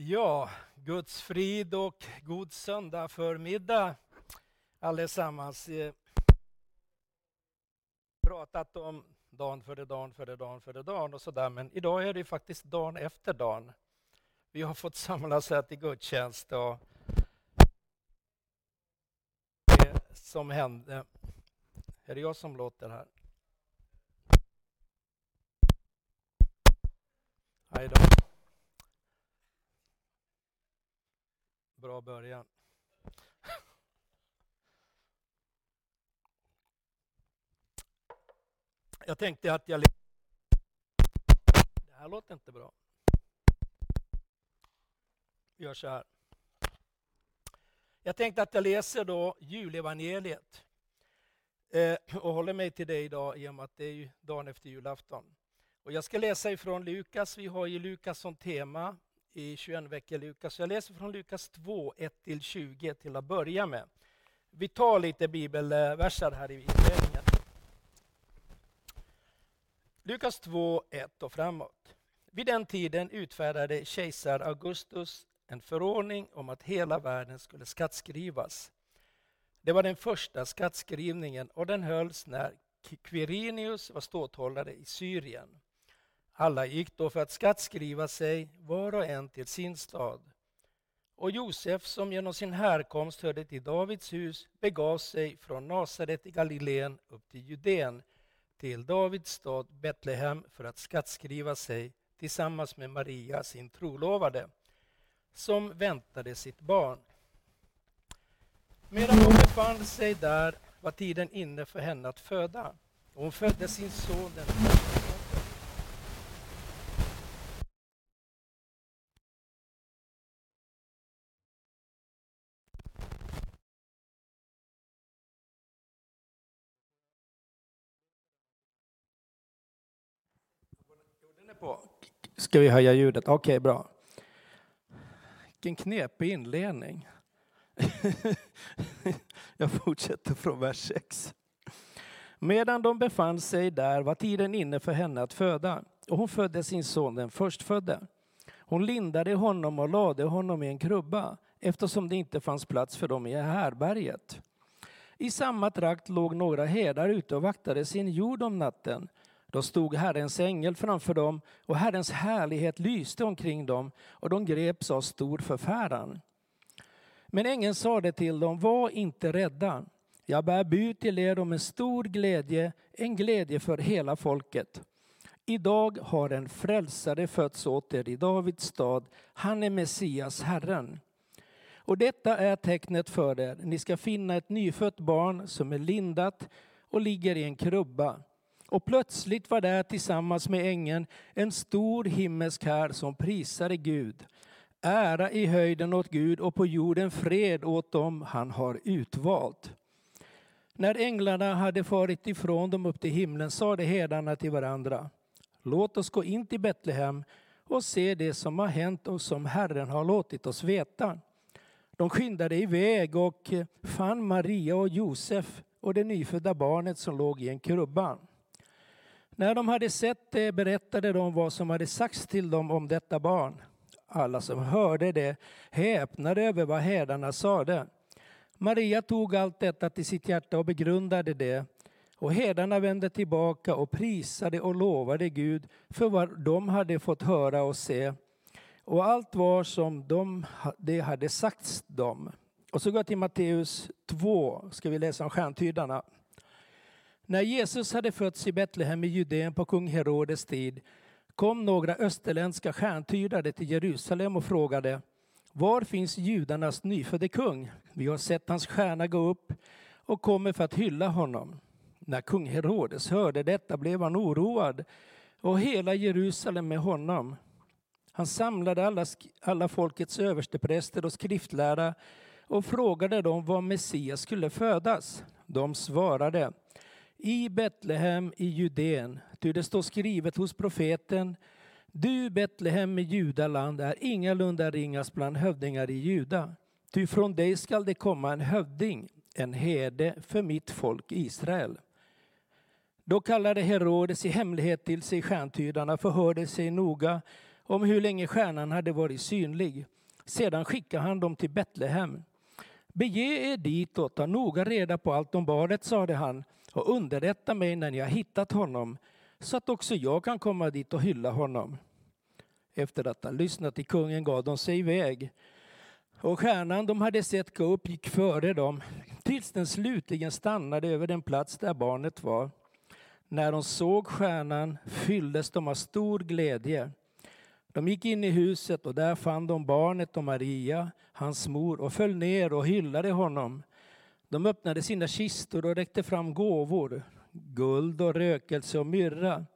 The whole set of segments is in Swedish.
Ja, Guds frid och god söndag förmiddag allesammans. har pratat om dagen före dagen före dagen före dagen och sådär, men idag är det faktiskt dagen efter dagen. Vi har fått samlas här till gudstjänst och det som hände, är det jag som låter här? Hej då. Bra början. Jag tänkte att jag... Det här låter inte bra. Vi gör så här. Jag tänkte att jag läser då julevangeliet eh, och håller mig till det idag i och med att det är dagen efter julafton. Och jag ska läsa ifrån Lukas. Vi har ju Lukas som tema i 21 veckor Lukas. Jag läser från Lukas 2, 1-20 till att börja med. Vi tar lite bibelverser här i inledningen. Lukas 2, 1 och framåt. Vid den tiden utfärdade kejsar Augustus en förordning om att hela världen skulle skattskrivas. Det var den första skattskrivningen och den hölls när Quirinius var ståthållare i Syrien. Alla gick då för att skattskriva sig, var och en till sin stad. Och Josef, som genom sin härkomst hörde till Davids hus, begav sig från Nasaret i Galileen upp till Judeen, till Davids stad Betlehem för att skattskriva sig tillsammans med Maria, sin trolovade, som väntade sitt barn. Medan hon befann sig där var tiden inne för henne att föda. Hon födde sin son den Ska vi höja ljudet? Okej, okay, bra. Vilken knepig inledning. Jag fortsätter från vers 6. Medan de befann sig där var tiden inne för henne att föda och hon födde sin son den förstfödde. Hon lindade honom och lade honom i en krubba eftersom det inte fanns plats för dem i härberget. I samma trakt låg några herdar ute och vaktade sin jord om natten då stod Herrens ängel framför dem och Herrens härlighet lyste omkring dem och de greps av stor förfäran. Men ängeln sade till dem, var inte rädda. Jag bär bud till er om en stor glädje, en glädje för hela folket. Idag har en frälsare fötts åt er i Davids stad. Han är Messias, Herren. Och detta är tecknet för er. Ni ska finna ett nyfött barn som är lindat och ligger i en krubba. Och plötsligt var där tillsammans med ängeln en stor himmelsk här som prisade Gud. Ära i höjden åt Gud och på jorden fred åt dem han har utvalt. När änglarna hade farit ifrån dem upp till himlen sade herdarna till varandra. Låt oss gå in till Betlehem och se det som har hänt och som Herren har låtit oss veta. De skyndade iväg och fann Maria och Josef och det nyfödda barnet som låg i en krubba. När de hade sett det berättade de vad som hade sagts till dem om detta barn. Alla som hörde det häpnade över vad herdarna sade. Maria tog allt detta till sitt hjärta och begrundade det. Och herdarna vände tillbaka och prisade och lovade Gud för vad de hade fått höra och se. Och allt var som de, det hade sagts dem. Och så går jag till Matteus 2, ska vi läsa om stjärntydarna. När Jesus hade fötts i Betlehem i Judeen på kung Herodes tid kom några österländska stjärntydare till Jerusalem och frågade Var finns judarnas nyfödde kung? Vi har sett hans stjärna gå upp och kommer för att hylla honom. När kung Herodes hörde detta blev han oroad och hela Jerusalem med honom. Han samlade alla, alla folkets överstepräster och skriftlärda och frågade dem var Messias skulle födas. De svarade i Betlehem i Judeen, ty det står skrivet hos profeten du Betlehem i Judaland är ingalunda ringast bland hövdingar i Juda. Ty från dig skall det komma en hövding, en herde för mitt folk Israel. Då kallade Herodes i hemlighet till sig stjärntydarna, förhörde sig noga om hur länge stjärnan hade varit synlig. Sedan skickade han dem till Betlehem. Bege er dit och ta noga reda på allt om barnet, sade han, och underrätta mig när ni har hittat honom, så att också jag kan komma dit och hylla honom. Efter att ha lyssnat till kungen gav de sig iväg. Och stjärnan de hade sett gå upp gick före dem tills den slutligen stannade över den plats där barnet var. När de såg stjärnan fylldes de av stor glädje. De gick in i huset och där fann de barnet och Maria, hans mor, och föll ner och hyllade honom. De öppnade sina kistor och räckte fram gåvor, guld och rökelse och myrra.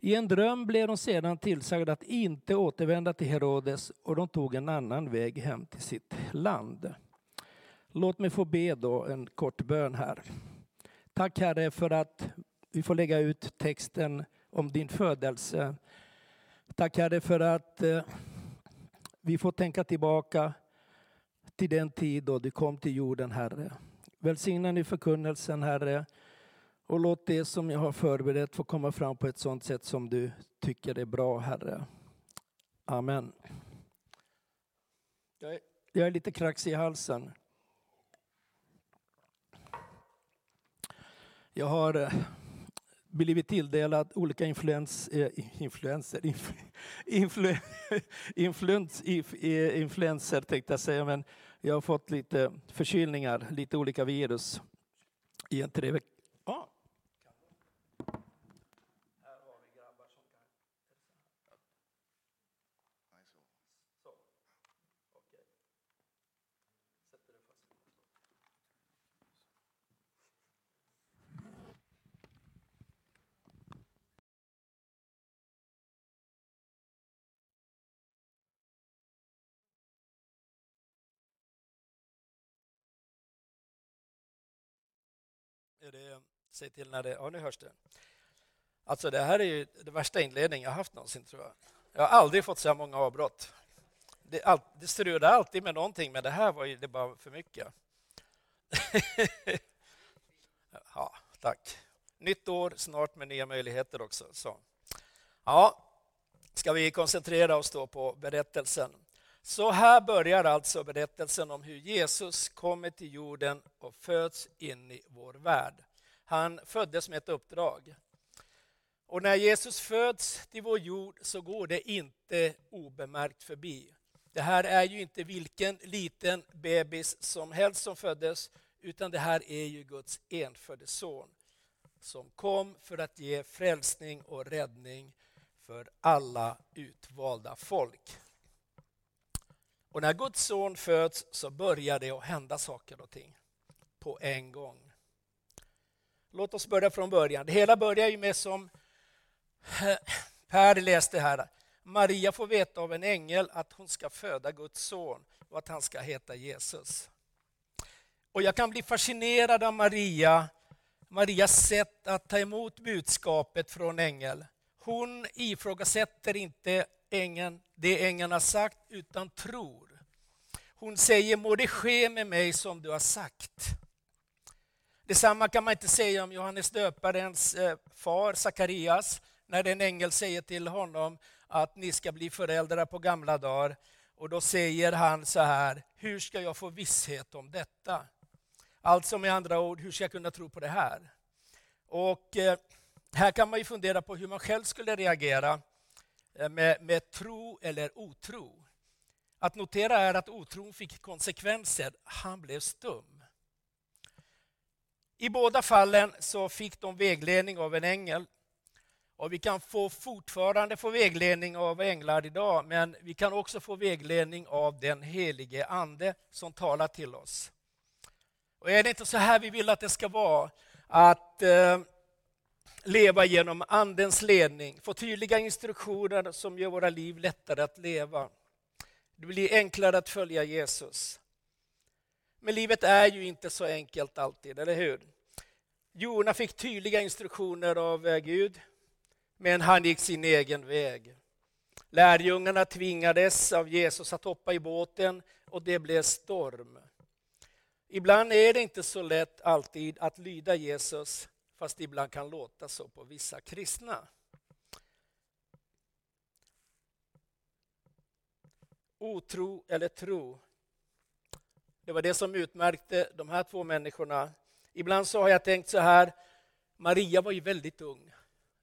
I en dröm blev de sedan tillsagda att inte återvända till Herodes och de tog en annan väg hem till sitt land. Låt mig få be då en kort bön här. Tack Herre för att vi får lägga ut texten om din födelse. Tack Herre för att eh, vi får tänka tillbaka till den tid då du kom till jorden Herre. Välsigna nu förkunnelsen Herre och låt det som jag har förberett få komma fram på ett sådant sätt som du tycker är bra Herre. Amen. Jag är, jag är lite kraxig i halsen. Jag har eh, blivit tilldelad olika influens, eh, influenser, influ, influens, eh, influenser tänkte jag säga, men jag har fått lite förkylningar, lite olika virus i en tre veckor. Ah. Är det, säg till när det... Ja, nu hörs det. Alltså det här är ju den värsta inledning jag haft någonsin, tror jag. Jag har aldrig fått så här många avbrott. Det, all, det strulade alltid med någonting, men det här var ju det bara för mycket. ja, tack. Nytt år, snart med nya möjligheter också. Så. Ja, ska vi koncentrera oss då på berättelsen. Så här börjar alltså berättelsen om hur Jesus kommer till jorden och föds in i vår värld. Han föddes med ett uppdrag. Och när Jesus föds till vår jord så går det inte obemärkt förbi. Det här är ju inte vilken liten bebis som helst som föddes, utan det här är ju Guds enfödde son som kom för att ge frälsning och räddning för alla utvalda folk. Och när Guds son föds så börjar det att hända saker och ting på en gång. Låt oss börja från början. Det hela börjar ju med som Per läste här. Maria får veta av en ängel att hon ska föda Guds son och att han ska heta Jesus. Och jag kan bli fascinerad av Maria, Marias sätt att ta emot budskapet från ängel. Hon ifrågasätter inte ängeln, det ängeln har sagt, utan tror. Hon säger, må det ske med mig som du har sagt. Detsamma kan man inte säga om Johannes döparens eh, far Sakarias, när en ängel säger till honom att ni ska bli föräldrar på gamla dagar. Och då säger han så här, hur ska jag få visshet om detta? Alltså med andra ord, hur ska jag kunna tro på det här? Och eh, här kan man ju fundera på hur man själv skulle reagera eh, med, med tro eller otro. Att notera är att otron fick konsekvenser. Han blev stum. I båda fallen så fick de vägledning av en ängel. Och vi kan få fortfarande få vägledning av änglar idag, men vi kan också få vägledning av den helige Ande som talar till oss. Och är det inte så här vi vill att det ska vara? Att eh, leva genom Andens ledning, få tydliga instruktioner som gör våra liv lättare att leva. Det blir enklare att följa Jesus. Men livet är ju inte så enkelt alltid, eller hur? Jona fick tydliga instruktioner av eh, Gud, men han gick sin egen väg. Lärjungarna tvingades av Jesus att hoppa i båten och det blev storm. Ibland är det inte så lätt alltid att lyda Jesus, fast ibland kan låta så på vissa kristna. Otro eller tro. Det var det som utmärkte de här två människorna. Ibland så har jag tänkt så här, Maria var ju väldigt ung.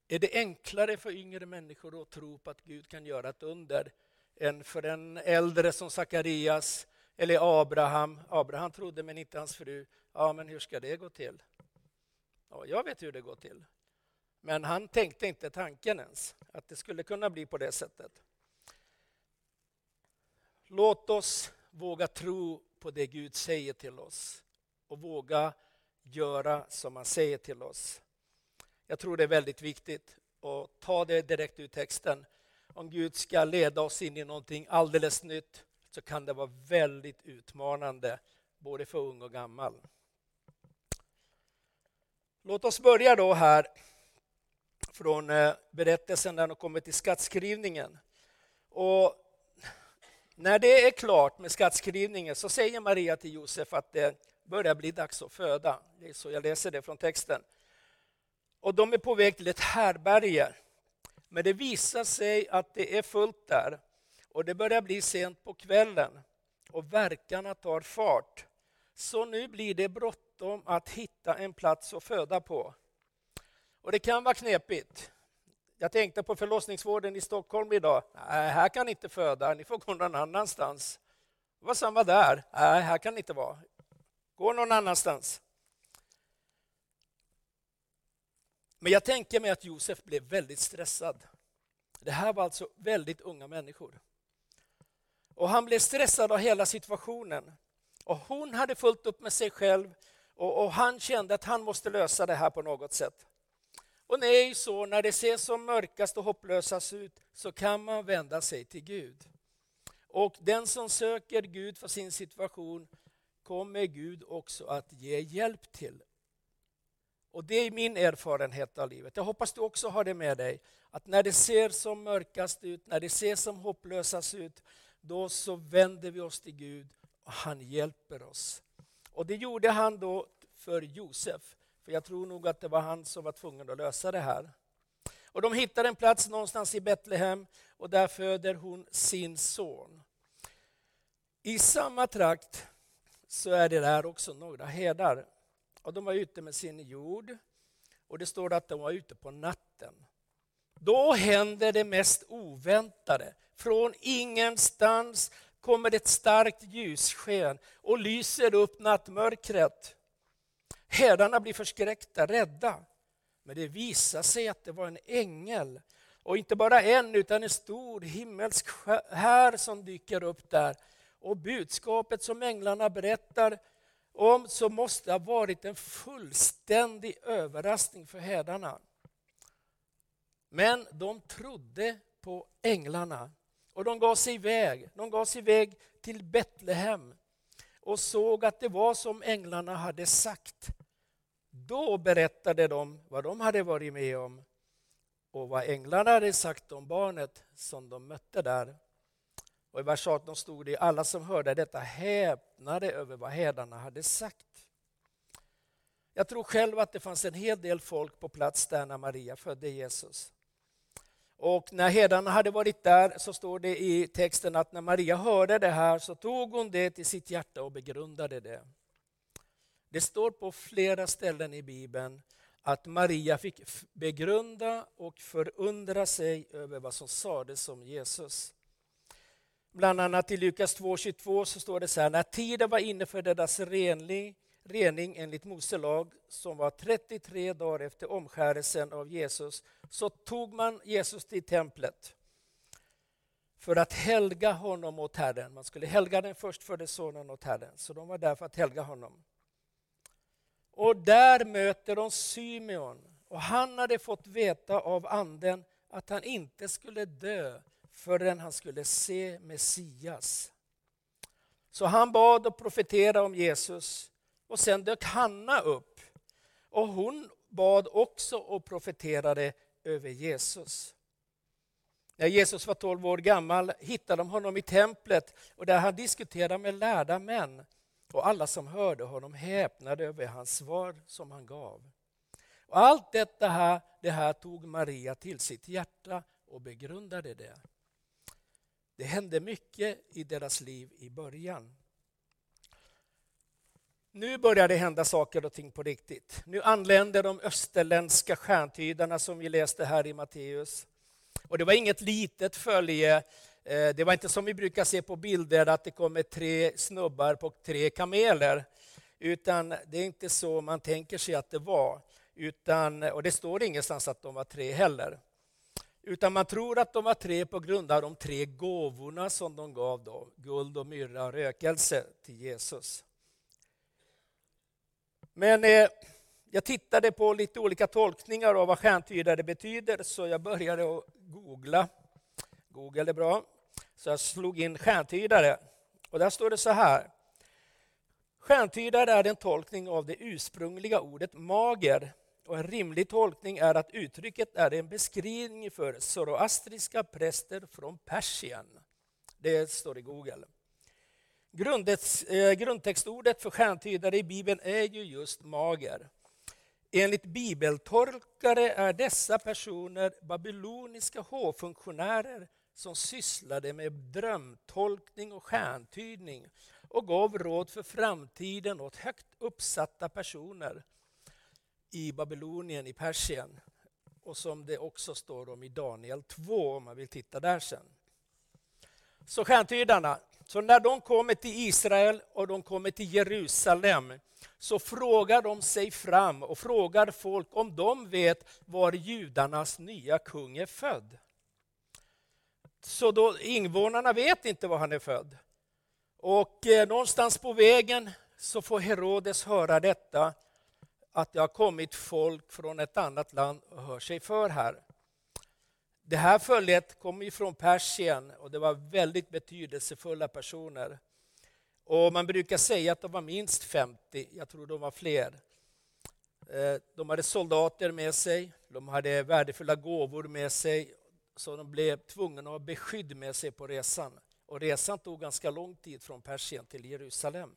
Är det enklare för yngre människor att tro på att Gud kan göra ett under än för en äldre som Sakarias eller Abraham? Abraham trodde men inte hans fru. Ja, men hur ska det gå till? Ja, jag vet hur det går till. Men han tänkte inte tanken ens, att det skulle kunna bli på det sättet. Låt oss våga tro på det Gud säger till oss och våga göra som han säger till oss. Jag tror det är väldigt viktigt att ta det direkt ur texten. Om Gud ska leda oss in i någonting alldeles nytt så kan det vara väldigt utmanande både för ung och gammal. Låt oss börja då här från eh, berättelsen när de kommer till skattskrivningen. Och när det är klart med skattskrivningen så säger Maria till Josef att det börjar bli dags att föda. Det är så jag läser det från texten. Och de är på väg till ett härberge. Men det visar sig att det är fullt där och det börjar bli sent på kvällen och verkarna tar fart. Så nu blir det bråttom att hitta en plats att föda på. Och det kan vara knepigt. Jag tänkte på förlossningsvården i Stockholm idag. Nej, här kan ni inte föda, ni får gå någon annanstans. Det var samma där. Nej, här kan ni inte vara. Gå någon annanstans. Men jag tänker mig att Josef blev väldigt stressad. Det här var alltså väldigt unga människor. Och Han blev stressad av hela situationen. Och Hon hade fullt upp med sig själv och, och han kände att han måste lösa det här på något sätt. Och det är ju så, när det ser som mörkast och hopplösast ut så kan man vända sig till Gud. Och den som söker Gud för sin situation kommer Gud också att ge hjälp till. Och Det är min erfarenhet av livet. Jag hoppas du också har det med dig. Att när det ser som mörkast ut, när det ser som hopplösast ut, då så vänder vi oss till Gud och han hjälper oss. Och det gjorde han då för Josef. För jag tror nog att det var han som var tvungen att lösa det här. Och de hittar en plats någonstans i Betlehem och där föder hon sin son. I samma trakt så är det där också några herdar. Och de var ute med sin jord och det står att de var ute på natten. Då händer det mest oväntade. Från ingenstans kommer ett starkt ljussken och lyser upp nattmörkret. Herdarna blir förskräckta, rädda. Men det visar sig att det var en ängel. Och inte bara en, utan en stor himmelsk här som dyker upp där. Och budskapet som änglarna berättar om så måste ha varit en fullständig överraskning för herdarna. Men de trodde på änglarna och de gav sig iväg. De gav sig iväg till Betlehem och såg att det var som änglarna hade sagt. Då berättade de vad de hade varit med om och vad änglarna hade sagt om barnet som de mötte där. Och I vers 18 stod det alla som hörde detta häpnade över vad herdarna hade sagt. Jag tror själv att det fanns en hel del folk på plats där när Maria födde Jesus. Och när herdarna hade varit där så står det i texten att när Maria hörde det här så tog hon det till sitt hjärta och begrundade det. Det står på flera ställen i Bibeln att Maria fick begrunda och förundra sig över vad som sades om Jesus. Bland annat i Lukas 2.22 så står det så här, när tiden var inne för deras renlig, rening enligt Mose lag, som var 33 dagar efter omskärelsen av Jesus, så tog man Jesus till templet för att helga honom åt Herren. Man skulle helga den förstfödde sonen åt Herren, så de var där för att helga honom. Och där möter de Symeon. Och han hade fått veta av anden att han inte skulle dö förrän han skulle se Messias. Så han bad och profeterade om Jesus och sen dök Hanna upp. Och hon bad också och profeterade över Jesus. När Jesus var 12 år gammal hittade de honom i templet och där han diskuterade med lärda män. Och alla som hörde honom häpnade över hans svar som han gav. Och allt detta här, det här tog Maria till sitt hjärta och begrundade det. Det hände mycket i deras liv i början. Nu börjar det hända saker och ting på riktigt. Nu anländer de österländska stjärntydarna som vi läste här i Matteus. Och det var inget litet följe. Eh, det var inte som vi brukar se på bilder att det kommer tre snubbar på tre kameler. Utan det är inte så man tänker sig att det var. Utan, och det står ingenstans att de var tre heller. Utan man tror att de var tre på grund av de tre gåvorna som de gav då, guld och myrra och rökelse till Jesus. Men eh, jag tittade på lite olika tolkningar av vad stjärntydare betyder så jag började att googla. Google är bra. Så jag slog in stjärntydare och där står det så här. Stjärntydare är en tolkning av det ursprungliga ordet mager och en rimlig tolkning är att uttrycket är en beskrivning för zoroastriska präster från Persien. Det står i Google. Eh, grundtextordet för stjärntydare i Bibeln är ju just mager. Enligt bibeltolkare är dessa personer babyloniska hovfunktionärer som sysslade med drömtolkning och stjärntydning och gav råd för framtiden åt högt uppsatta personer i Babylonien i Persien och som det också står om i Daniel 2 om man vill titta där sen. Så stjärntydarna, så när de kommer till Israel och de kommer till Jerusalem så frågar de sig fram och frågar folk om de vet var judarnas nya kung är född. Så då invånarna vet inte var han är född. Och eh, någonstans på vägen så får Herodes höra detta att det har kommit folk från ett annat land och hör sig för här. Det här följet kommer från Persien och det var väldigt betydelsefulla personer. Och Man brukar säga att de var minst 50, jag tror de var fler. Eh, de hade soldater med sig, de hade värdefulla gåvor med sig, så de blev tvungna att ha beskydd med sig på resan. Och resan tog ganska lång tid från Persien till Jerusalem.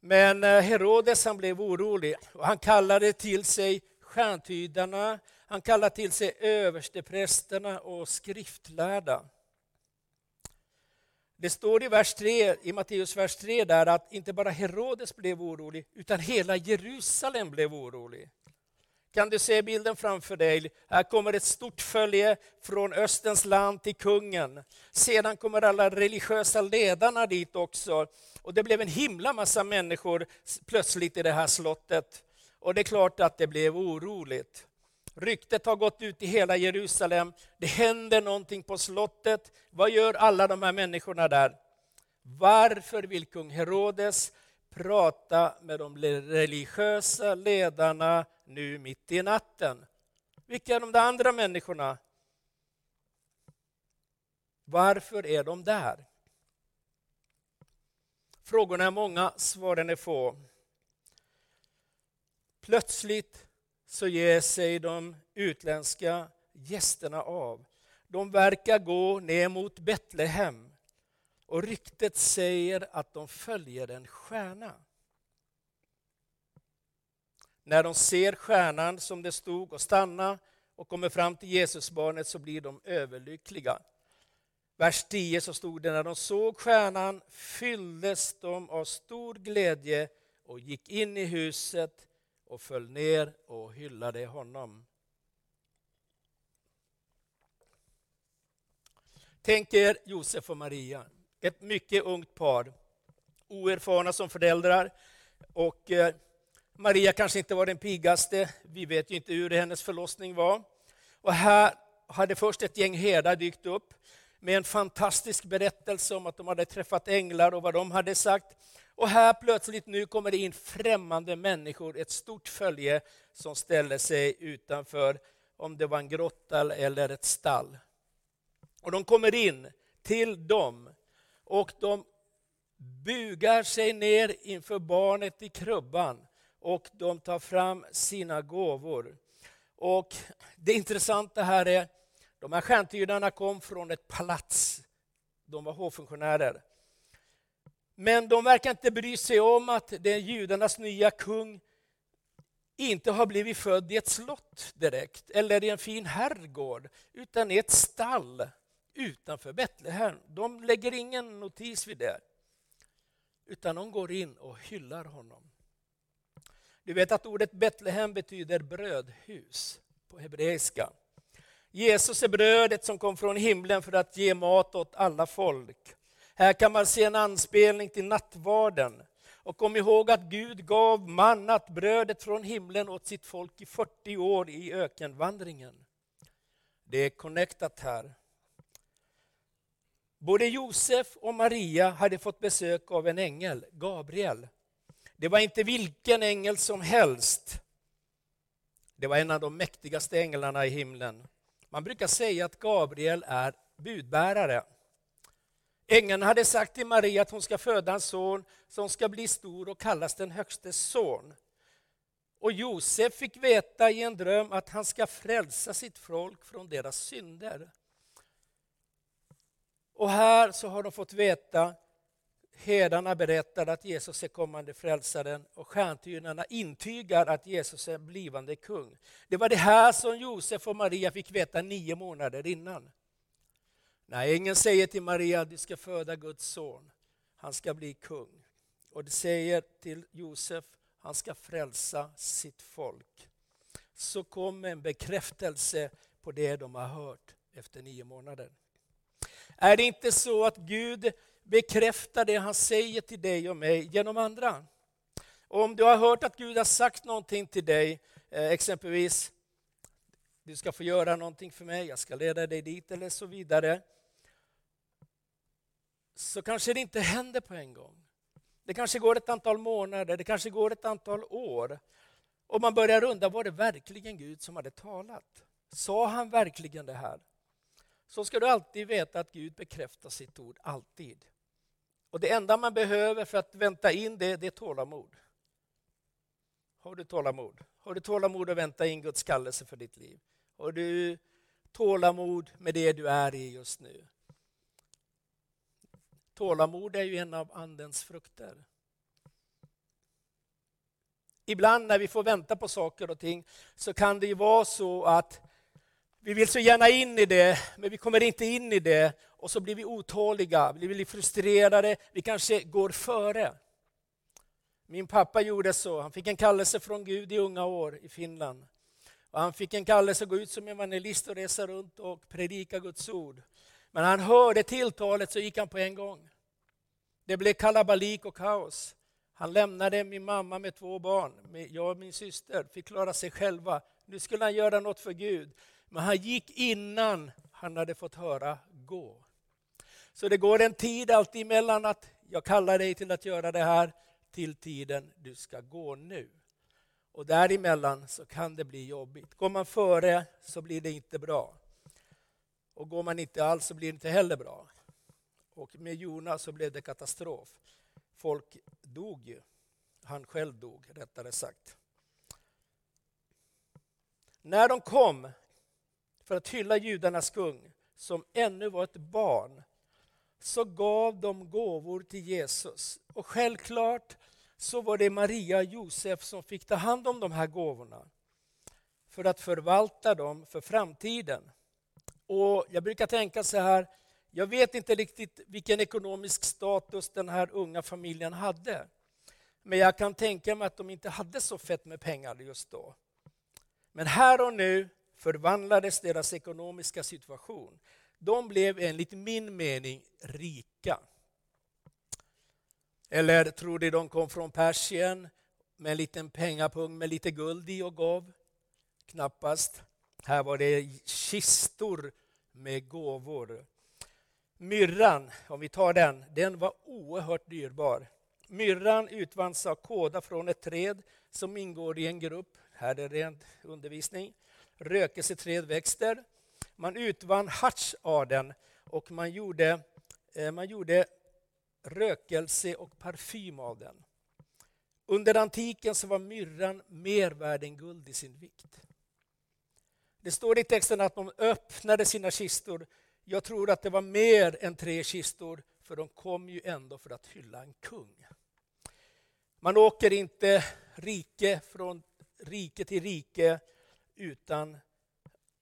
Men eh, Herodes han blev orolig och han kallade till sig stjärntydarna, han kallade till sig översteprästerna och skriftlärda. Det står i, vers 3, i Matteus vers 3 där att inte bara Herodes blev orolig, utan hela Jerusalem blev orolig. Kan du se bilden framför dig? Här kommer ett stort följe från Östens land till kungen. Sedan kommer alla religiösa ledarna dit också. Och det blev en himla massa människor plötsligt i det här slottet. Och det är klart att det blev oroligt. Ryktet har gått ut i hela Jerusalem. Det händer någonting på slottet. Vad gör alla de här människorna där? Varför vill kung Herodes prata med de religiösa ledarna nu mitt i natten? Vilka är de där andra människorna? Varför är de där? Frågorna är många, svaren är få. Plötsligt så ger sig de utländska gästerna av. De verkar gå ner mot Betlehem och ryktet säger att de följer en stjärna. När de ser stjärnan som det stod och stanna och kommer fram till Jesusbarnet så blir de överlyckliga. Vers 10 så stod det, när de såg stjärnan fylldes de av stor glädje och gick in i huset och föll ner och hyllade honom. Tänk er Josef och Maria, ett mycket ungt par, oerfarna som föräldrar. Och eh, Maria kanske inte var den piggaste, vi vet ju inte hur hennes förlossning var. Och här hade först ett gäng herdar dykt upp med en fantastisk berättelse om att de hade träffat änglar och vad de hade sagt. Och här plötsligt nu kommer det in främmande människor, ett stort följe som ställer sig utanför, om det var en grotta eller ett stall. Och de kommer in till dem och de bugar sig ner inför barnet i krubban och de tar fram sina gåvor. Och Det intressanta här är de här stjärntydarna kom från ett palats. De var hovfunktionärer. Men de verkar inte bry sig om att den judarnas nya kung inte har blivit född i ett slott direkt eller i en fin herrgård, utan i ett stall utanför Betlehem. De lägger ingen notis vid det. Utan de går in och hyllar honom. Du vet att ordet Betlehem betyder brödhus på hebreiska. Jesus är brödet som kom från himlen för att ge mat åt alla folk. Här kan man se en anspelning till nattvarden. Och kom ihåg att Gud gav mannat, brödet från himlen, åt sitt folk i 40 år i ökenvandringen. Det är connectat här. Både Josef och Maria hade fått besök av en ängel, Gabriel. Det var inte vilken ängel som helst. Det var en av de mäktigaste änglarna i himlen. Man brukar säga att Gabriel är budbärare. Ängeln hade sagt till Maria att hon ska föda en son som ska bli stor och kallas den högstes son. Och Josef fick veta i en dröm att han ska frälsa sitt folk från deras synder. Och här så har de fått veta, herdarna berättar att Jesus är kommande frälsaren och stjärntydarna intygar att Jesus är blivande kung. Det var det här som Josef och Maria fick veta nio månader innan. När ängeln säger till Maria att du ska föda Guds son, han ska bli kung. Och det säger till Josef, han ska frälsa sitt folk. Så kom en bekräftelse på det de har hört efter nio månader. Är det inte så att Gud bekräftar det han säger till dig och mig genom andra? Om du har hört att Gud har sagt någonting till dig, eh, exempelvis du ska få göra någonting för mig, jag ska leda dig dit eller så vidare. Så kanske det inte händer på en gång. Det kanske går ett antal månader, det kanske går ett antal år. Och man börjar undra, var det verkligen Gud som hade talat? Sa han verkligen det här? Så ska du alltid veta att Gud bekräftar sitt ord, alltid. Och det enda man behöver för att vänta in det, det är tålamod. Har du tålamod? Har du tålamod att vänta in Guds kallelse för ditt liv? Har du tålamod med det du är i just nu? Tålamod är ju en av Andens frukter. Ibland när vi får vänta på saker och ting så kan det ju vara så att vi vill så gärna in i det, men vi kommer inte in i det och så blir vi otåliga, vi blir frustrerade, vi kanske går före. Min pappa gjorde så, han fick en kallelse från Gud i unga år i Finland. Och han fick en kallelse att gå ut som evangelist och resa runt och predika Guds ord. Men när han hörde tilltalet så gick han på en gång. Det blev kalabalik och kaos. Han lämnade min mamma med två barn. Jag och min syster fick klara sig själva. Nu skulle han göra något för Gud. Men han gick innan han hade fått höra gå. Så det går en tid alltid emellan att jag kallar dig till att göra det här till tiden du ska gå nu. Och däremellan så kan det bli jobbigt. Går man före så blir det inte bra. Och går man inte alls så blir det inte heller bra. Och med Jonas så blev det katastrof. Folk dog ju. Han själv dog, rättare sagt. När de kom för att hylla judarnas kung, som ännu var ett barn, så gav de gåvor till Jesus. Och självklart så var det Maria och Josef som fick ta hand om de här gåvorna för att förvalta dem för framtiden. Och Jag brukar tänka så här, jag vet inte riktigt vilken ekonomisk status den här unga familjen hade. Men jag kan tänka mig att de inte hade så fett med pengar just då. Men här och nu förvandlades deras ekonomiska situation. De blev enligt min mening rika. Eller tror ni de kom från Persien med en liten pengapung med lite guld i och gav? Knappast. Här var det kistor med gåvor. Myrran, om vi tar den, den var oerhört dyrbar. Myrran utvanns av kåda från ett träd som ingår i en grupp, här är det ren undervisning, rökelseträd växter. Man utvann harts av den och man gjorde, eh, man gjorde rökelse och parfym av den. Under antiken så var myrran mer värd än guld i sin vikt. Det står i texten att de öppnade sina kistor. Jag tror att det var mer än tre kistor, för de kom ju ändå för att hylla en kung. Man åker inte rike från rike till rike utan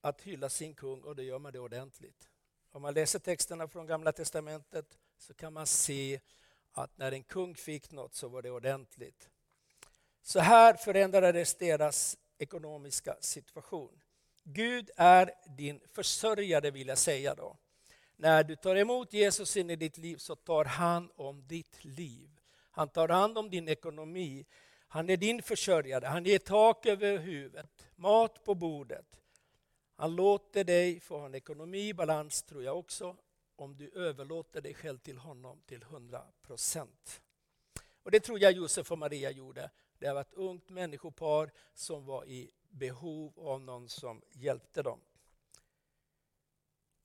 att hylla sin kung och då gör man det ordentligt. Om man läser texterna från Gamla Testamentet så kan man se att när en kung fick något så var det ordentligt. Så här förändrades deras ekonomiska situation. Gud är din försörjare vill jag säga då. När du tar emot Jesus in i ditt liv så tar han om ditt liv. Han tar hand om din ekonomi. Han är din försörjare. Han ger tak över huvudet, mat på bordet. Han låter dig få en ekonomi i balans, tror jag också, om du överlåter dig själv till honom till 100 procent. Och det tror jag Josef och Maria gjorde. Det var ett ungt människopar som var i behov av någon som hjälpte dem.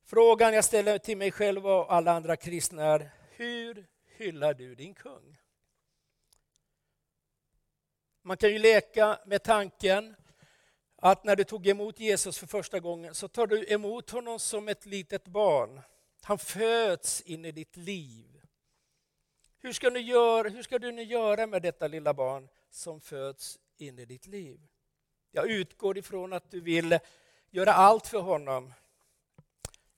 Frågan jag ställer till mig själv och alla andra kristna är, hur hyllar du din kung? Man kan ju leka med tanken att när du tog emot Jesus för första gången så tar du emot honom som ett litet barn. Han föds in i ditt liv. Hur ska, du göra, hur ska du nu göra med detta lilla barn som föds in i ditt liv? Jag utgår ifrån att du vill göra allt för honom.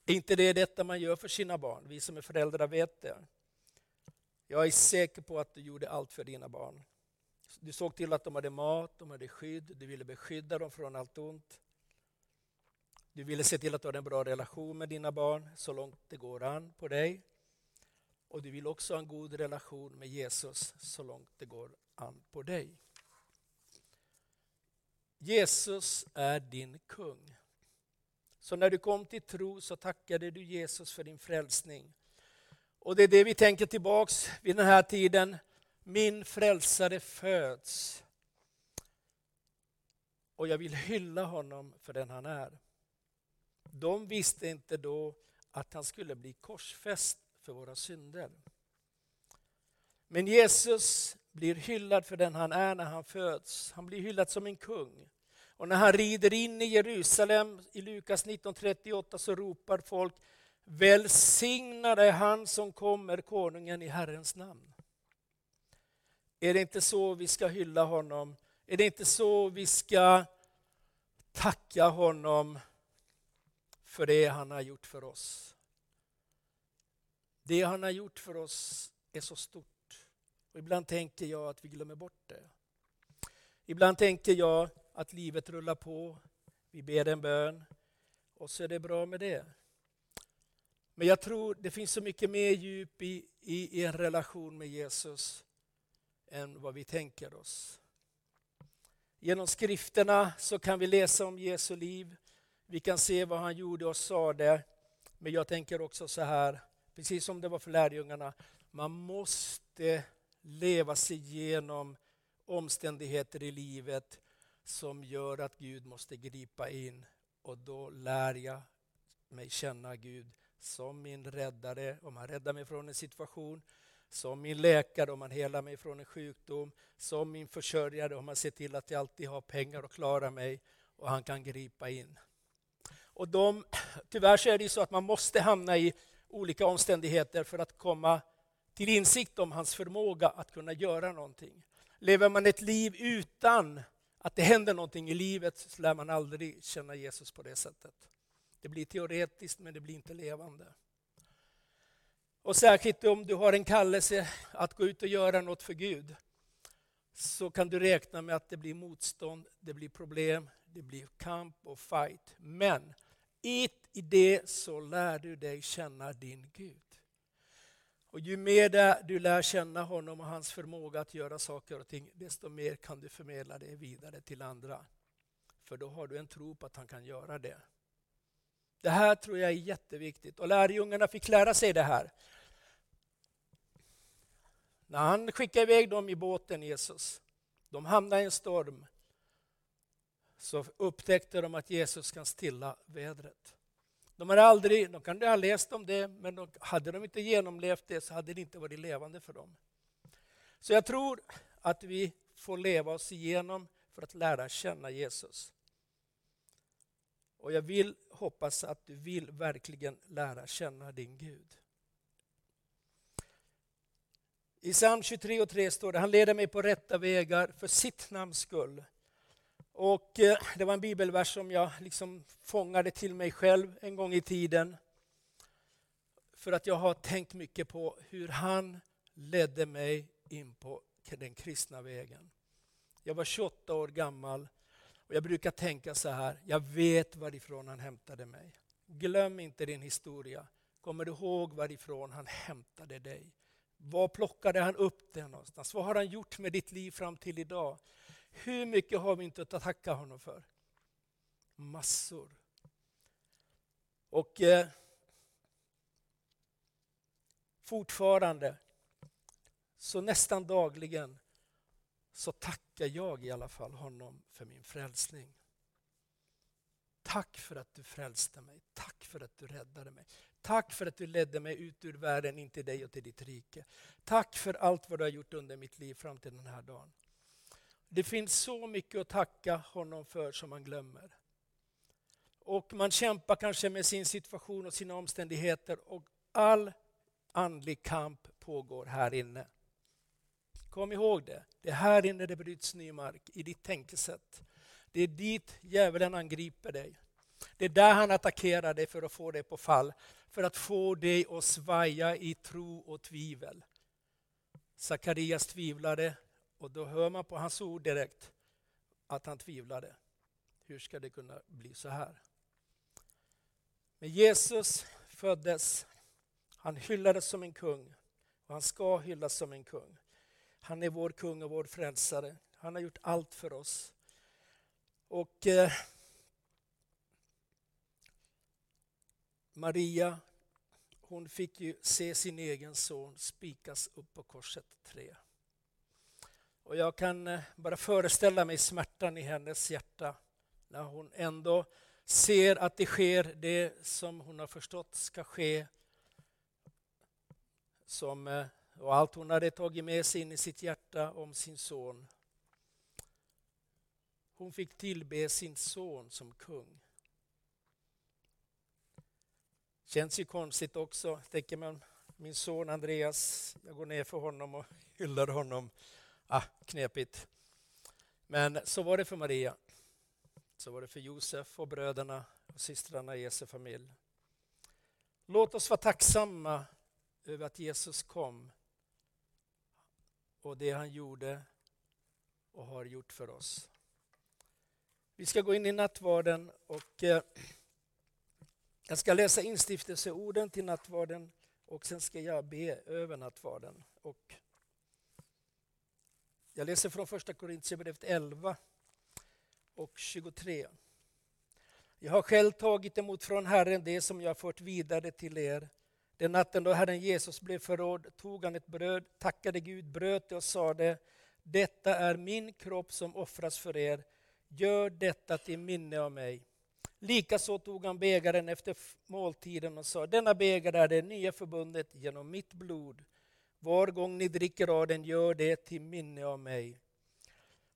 Är inte det detta man gör för sina barn? Vi som är föräldrar vet det. Jag är säker på att du gjorde allt för dina barn. Du såg till att de hade mat, de hade skydd, du ville beskydda dem från allt ont. Du ville se till att du hade en bra relation med dina barn så långt det går an på dig. Och du vill också ha en god relation med Jesus så långt det går an på dig. Jesus är din kung. Så när du kom till tro så tackade du Jesus för din frälsning. Och det är det vi tänker tillbaks vid den här tiden. Min frälsare föds. Och jag vill hylla honom för den han är. De visste inte då att han skulle bli korsfäst för våra synder. Men Jesus blir hyllad för den han är när han föds. Han blir hyllad som en kung. Och när han rider in i Jerusalem i Lukas 19.38 så ropar folk Välsignade han som kommer, konungen i Herrens namn. Är det inte så vi ska hylla honom? Är det inte så vi ska tacka honom för det han har gjort för oss? Det han har gjort för oss är så stort. Och ibland tänker jag att vi glömmer bort det. Ibland tänker jag att livet rullar på, vi ber en bön och så är det bra med det. Men jag tror det finns så mycket mer djup i, i, i en relation med Jesus än vad vi tänker oss. Genom skrifterna så kan vi läsa om Jesu liv. Vi kan se vad han gjorde och sade. Men jag tänker också så här, precis som det var för lärjungarna, man måste leva sig igenom omständigheter i livet som gör att Gud måste gripa in och då lär jag mig känna Gud som min räddare, om han räddar mig från en situation, som min läkare om han helar mig från en sjukdom, som min försörjare om han ser till att jag alltid har pengar och klarar mig och han kan gripa in. Och de, tyvärr så är det så att man måste hamna i olika omständigheter för att komma till insikt om hans förmåga att kunna göra någonting. Lever man ett liv utan att det händer någonting i livet så lär man aldrig känna Jesus på det sättet. Det blir teoretiskt men det blir inte levande. Och särskilt om du har en kallelse att gå ut och göra något för Gud så kan du räkna med att det blir motstånd, det blir problem, det blir kamp och fight. Men i det så lär du dig känna din Gud. Och ju mer du lär känna honom och hans förmåga att göra saker och ting, desto mer kan du förmedla det vidare till andra. För då har du en tro på att han kan göra det. Det här tror jag är jätteviktigt och lärjungarna fick lära sig det här. När han skickade iväg dem i båten, Jesus, de hamnade i en storm, så upptäckte de att Jesus kan stilla vädret. De hade aldrig, de kan ha läst om det, men de, hade de inte genomlevt det så hade det inte varit levande för dem. Så jag tror att vi får leva oss igenom för att lära känna Jesus. Och jag vill hoppas att du vill verkligen lära känna din Gud. I psalm 23 och 3 står det, han leder mig på rätta vägar för sitt namns skull. Och eh, det var en bibelvers som jag liksom fångade till mig själv en gång i tiden. För att jag har tänkt mycket på hur han ledde mig in på den kristna vägen. Jag var 28 år gammal och jag brukar tänka så här, jag vet varifrån han hämtade mig. Glöm inte din historia. Kommer du ihåg varifrån han hämtade dig? Var plockade han upp det någonstans? Vad har han gjort med ditt liv fram till idag? Hur mycket har vi inte att tacka honom för? Massor. Och eh, fortfarande, så nästan dagligen, så tackar jag i alla fall honom för min frälsning. Tack för att du frälste mig. Tack för att du räddade mig. Tack för att du ledde mig ut ur världen in till dig och till ditt rike. Tack för allt vad du har gjort under mitt liv fram till den här dagen. Det finns så mycket att tacka honom för som man glömmer. Och man kämpar kanske med sin situation och sina omständigheter och all andlig kamp pågår här inne. Kom ihåg det. Det är här inne det bryts ny mark, i ditt tänkesätt. Det är dit djävulen angriper dig. Det är där han attackerar dig för att få dig på fall. För att få dig att svaja i tro och tvivel. Sakarias tvivlade och då hör man på hans ord direkt att han tvivlade. Hur ska det kunna bli så här? Men Jesus föddes, han hyllades som en kung och han ska hyllas som en kung. Han är vår kung och vår frälsare. Han har gjort allt för oss. Och eh, Maria, hon fick ju se sin egen son spikas upp på korset tre. Och jag kan eh, bara föreställa mig smärtan i hennes hjärta när hon ändå ser att det sker det som hon har förstått ska ske. Som, eh, och allt hon hade tagit med sig in i sitt hjärta om sin son. Hon fick tillbe sin son som kung. Känns ju konstigt också, tänker man. Min son Andreas, jag går ner för honom och hyllar honom. Ah, knepigt. Men så var det för Maria. Så var det för Josef och bröderna och systrarna i Jesu familj. Låt oss vara tacksamma över att Jesus kom och det han gjorde och har gjort för oss. Vi ska gå in i nattvarden och eh, jag ska läsa instiftelseorden till nattvarden och sen ska jag be över nattvarden. Och jag läser från första Korintierbrevet 11 och 23. Jag har själv tagit emot från Herren det som jag har fört vidare till er. Den natten då Herren Jesus blev förrådd tog han ett bröd, tackade Gud, bröt det och sade Detta är min kropp som offras för er. Gör detta till minne av mig. Likaså tog han bägaren efter måltiden och sa Denna bägare är det nya förbundet genom mitt blod. Var gång ni dricker av den, gör det till minne av mig.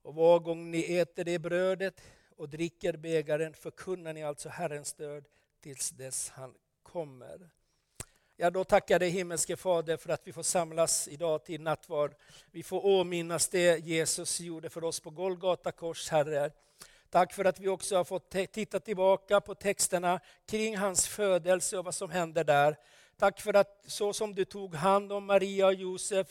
Och var gång ni äter det brödet och dricker bägaren förkunnar ni alltså Herrens död tills dess han kommer. Ja, då tackar dig himmelske Fader för att vi får samlas idag till nattvard. Vi får åminnas det Jesus gjorde för oss på Golgata kors, Herre. Tack för att vi också har fått titta tillbaka på texterna kring hans födelse och vad som hände där. Tack för att så som du tog hand om Maria och Josef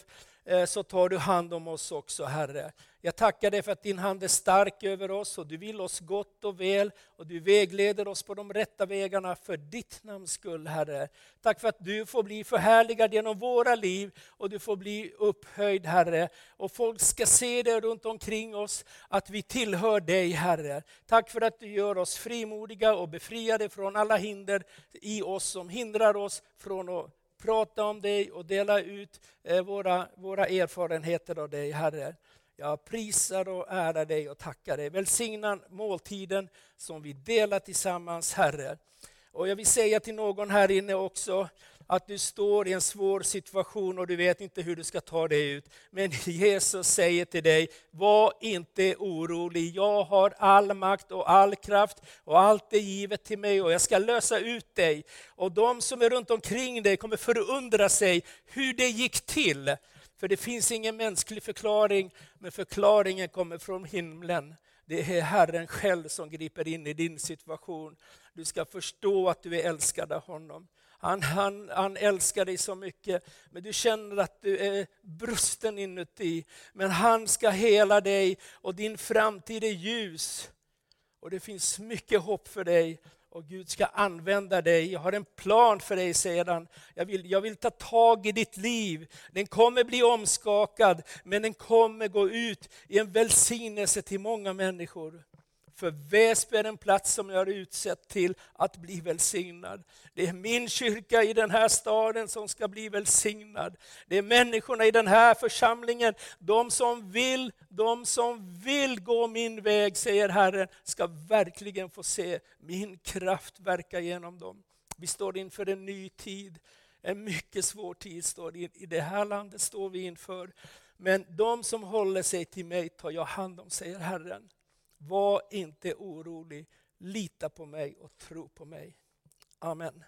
Eh, så tar du hand om oss också, Herre. Jag tackar dig för att din hand är stark över oss och du vill oss gott och väl och du vägleder oss på de rätta vägarna för ditt namns skull, Herre. Tack för att du får bli förhärligad genom våra liv och du får bli upphöjd, Herre. Och folk ska se det runt omkring oss, att vi tillhör dig, Herre. Tack för att du gör oss frimodiga och befriade från alla hinder i oss som hindrar oss från att prata om dig och dela ut eh, våra, våra erfarenheter av dig, Herre. Jag prisar och ärar dig och tackar dig. Välsigna måltiden som vi delar tillsammans, Herre. Och jag vill säga till någon här inne också, att du står i en svår situation och du vet inte hur du ska ta dig ut. Men Jesus säger till dig, var inte orolig. Jag har all makt och all kraft och allt är givet till mig och jag ska lösa ut dig. Och de som är runt omkring dig kommer förundra sig hur det gick till. För det finns ingen mänsklig förklaring, men förklaringen kommer från himlen. Det är Herren själv som griper in i din situation. Du ska förstå att du är älskad av honom. Han, han, han älskar dig så mycket, men du känner att du är brusten inuti. Men han ska hela dig och din framtid är ljus. Och det finns mycket hopp för dig och Gud ska använda dig. Jag har en plan för dig, säger han. Jag vill, jag vill ta tag i ditt liv. Den kommer bli omskakad, men den kommer gå ut i en välsignelse till många människor. För Väsby är en plats som jag har utsett till att bli välsignad. Det är min kyrka i den här staden som ska bli välsignad. Det är människorna i den här församlingen, de som vill, de som vill gå min väg, säger Herren, ska verkligen få se min kraft verka genom dem. Vi står inför en ny tid, en mycket svår tid står i, i det här landet står vi inför. Men de som håller sig till mig tar jag hand om, säger Herren. Var inte orolig, lita på mig och tro på mig. Amen.